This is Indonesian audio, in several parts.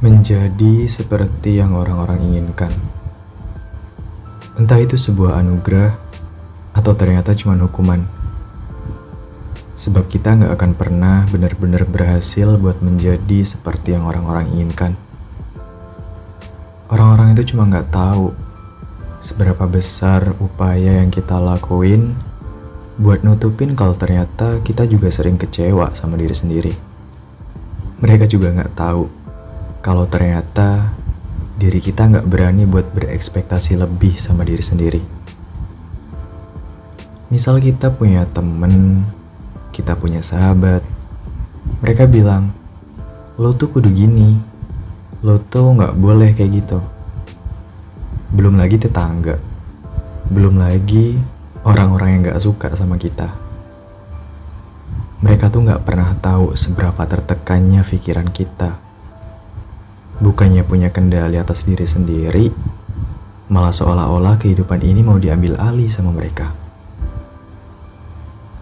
menjadi seperti yang orang-orang inginkan. Entah itu sebuah anugerah atau ternyata cuma hukuman. Sebab kita nggak akan pernah benar-benar berhasil buat menjadi seperti yang orang-orang inginkan. Orang-orang itu cuma nggak tahu seberapa besar upaya yang kita lakuin buat nutupin kalau ternyata kita juga sering kecewa sama diri sendiri. Mereka juga nggak tahu kalau ternyata diri kita nggak berani buat berekspektasi lebih sama diri sendiri. Misal kita punya temen, kita punya sahabat, mereka bilang, lo tuh kudu gini, lo tuh nggak boleh kayak gitu. Belum lagi tetangga, belum lagi orang-orang yang nggak suka sama kita. Mereka tuh nggak pernah tahu seberapa tertekannya pikiran kita bukannya punya kendali atas diri sendiri, malah seolah-olah kehidupan ini mau diambil alih sama mereka.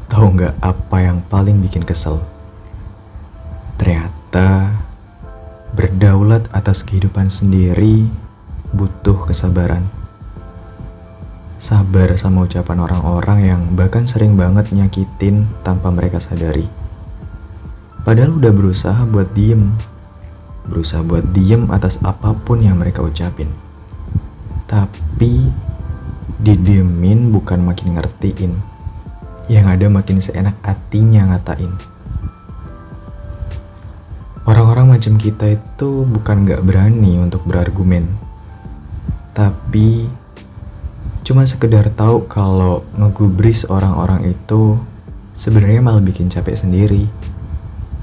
Tahu nggak apa yang paling bikin kesel? Ternyata berdaulat atas kehidupan sendiri butuh kesabaran. Sabar sama ucapan orang-orang yang bahkan sering banget nyakitin tanpa mereka sadari. Padahal udah berusaha buat diem berusaha buat diem atas apa pun yang mereka ucapin. Tapi didiemin bukan makin ngertiin. Yang ada makin seenak hatinya ngatain. Orang-orang macam kita itu bukan gak berani untuk berargumen. Tapi cuma sekedar tahu kalau ngegubris orang-orang itu sebenarnya malah bikin capek sendiri.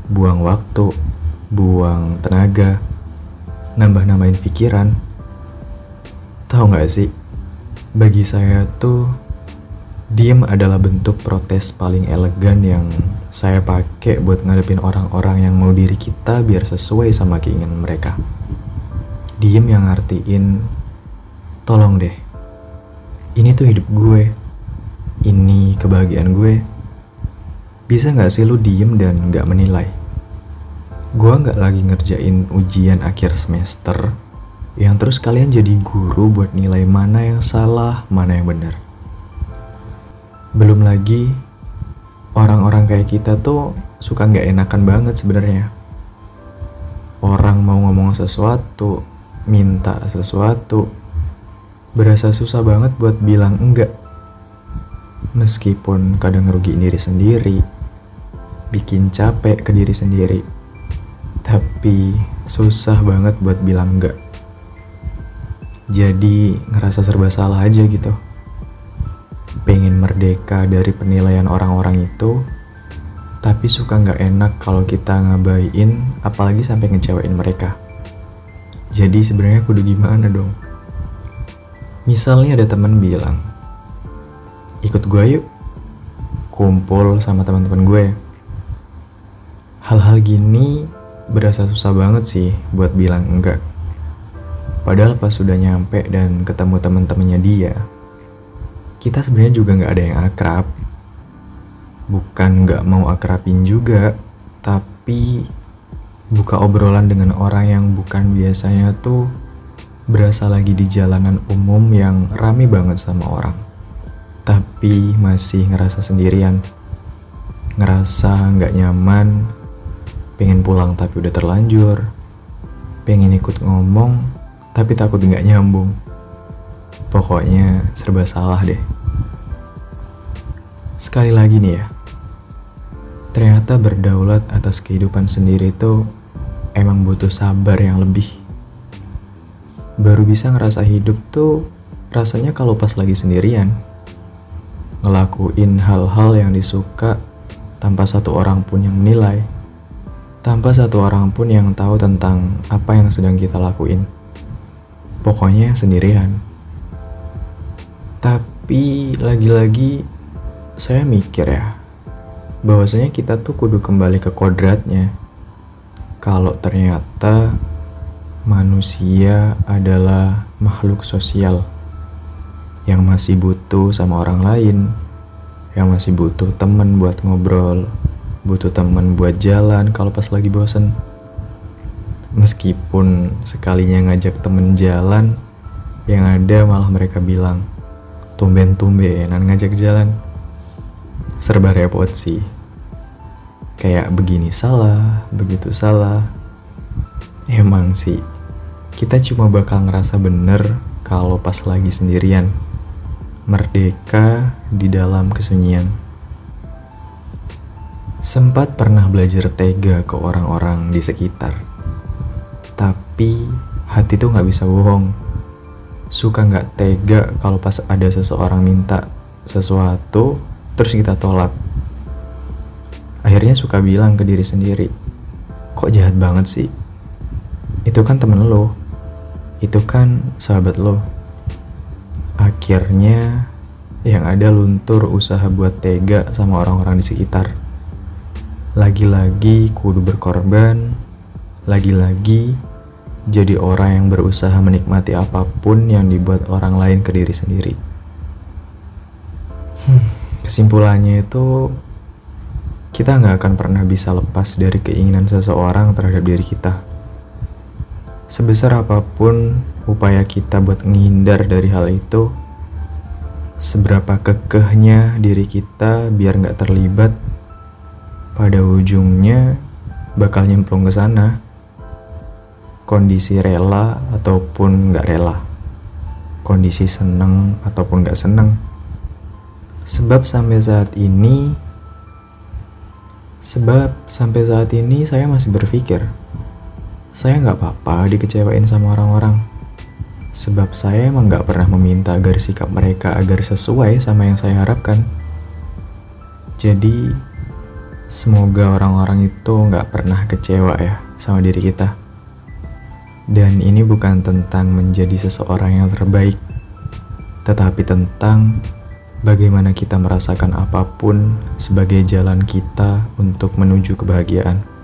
Buang waktu, buang tenaga, nambah-nambahin pikiran. Tahu nggak sih, bagi saya tuh diem adalah bentuk protes paling elegan yang saya pakai buat ngadepin orang-orang yang mau diri kita biar sesuai sama keinginan mereka. Diem yang artiin, tolong deh, ini tuh hidup gue, ini kebahagiaan gue. Bisa nggak sih lu diem dan nggak menilai? Gue nggak lagi ngerjain ujian akhir semester yang terus kalian jadi guru buat nilai mana yang salah, mana yang benar. Belum lagi orang-orang kayak kita tuh suka nggak enakan banget sebenarnya. Orang mau ngomong sesuatu, minta sesuatu, berasa susah banget buat bilang enggak. Meskipun kadang ngerugiin diri sendiri, bikin capek ke diri sendiri tapi susah banget buat bilang enggak. Jadi ngerasa serba salah aja gitu. Pengen merdeka dari penilaian orang-orang itu, tapi suka nggak enak kalau kita ngabain, apalagi sampai ngecewain mereka. Jadi sebenarnya kudu gimana dong? Misalnya ada temen bilang, ikut gue yuk, kumpul sama teman-teman gue. Hal-hal gini berasa susah banget sih buat bilang enggak. Padahal pas sudah nyampe dan ketemu teman-temannya dia, kita sebenarnya juga nggak ada yang akrab. Bukan nggak mau akrabin juga, tapi buka obrolan dengan orang yang bukan biasanya tuh berasa lagi di jalanan umum yang rame banget sama orang. Tapi masih ngerasa sendirian, ngerasa nggak nyaman, pengen pulang tapi udah terlanjur, pengen ikut ngomong tapi takut nggak nyambung. Pokoknya serba salah deh. Sekali lagi nih ya, ternyata berdaulat atas kehidupan sendiri itu emang butuh sabar yang lebih. Baru bisa ngerasa hidup tuh rasanya kalau pas lagi sendirian. Ngelakuin hal-hal yang disuka tanpa satu orang pun yang menilai tanpa satu orang pun yang tahu tentang apa yang sedang kita lakuin. Pokoknya sendirian. Tapi lagi-lagi saya mikir ya, bahwasanya kita tuh kudu kembali ke kodratnya. Kalau ternyata manusia adalah makhluk sosial yang masih butuh sama orang lain, yang masih butuh temen buat ngobrol, butuh teman buat jalan kalau pas lagi bosen. Meskipun sekalinya ngajak temen jalan, yang ada malah mereka bilang, tumben-tumbenan ngajak jalan. Serba repot sih. Kayak begini salah, begitu salah. Emang sih, kita cuma bakal ngerasa bener kalau pas lagi sendirian. Merdeka di dalam kesunyian. Sempat pernah belajar tega ke orang-orang di sekitar tapi hati tuh nggak bisa bohong. Suka nggak tega kalau pas ada seseorang minta sesuatu, terus kita tolak. Akhirnya suka bilang ke diri sendiri, kok jahat banget sih? Itu kan temen lo, itu kan sahabat lo. Akhirnya yang ada luntur usaha buat tega sama orang-orang di sekitar. Lagi-lagi kudu berkorban, lagi-lagi jadi orang yang berusaha menikmati apa pun yang dibuat orang lain ke diri sendiri. Hmm, kesimpulannya itu kita nggak akan pernah bisa lepas dari keinginan seseorang terhadap diri kita. Sebesar apa pun upaya kita buat menghindar dari hal itu, seberapa kekehnya diri kita biar nggak terlibat, pada ujungnya bakal nyemplung ke sana kondisi rela ataupun nggak rela, kondisi seneng ataupun nggak seneng. Sebab sampai saat ini, sebab sampai saat ini saya masih berpikir, saya nggak apa-apa dikecewain sama orang-orang. Sebab saya emang nggak pernah meminta agar sikap mereka agar sesuai sama yang saya harapkan. Jadi, semoga orang-orang itu nggak pernah kecewa ya sama diri kita. Dan ini bukan tentang menjadi seseorang yang terbaik, tetapi tentang bagaimana kita merasakan apa pun sebagai jalan kita untuk menuju kebahagiaan.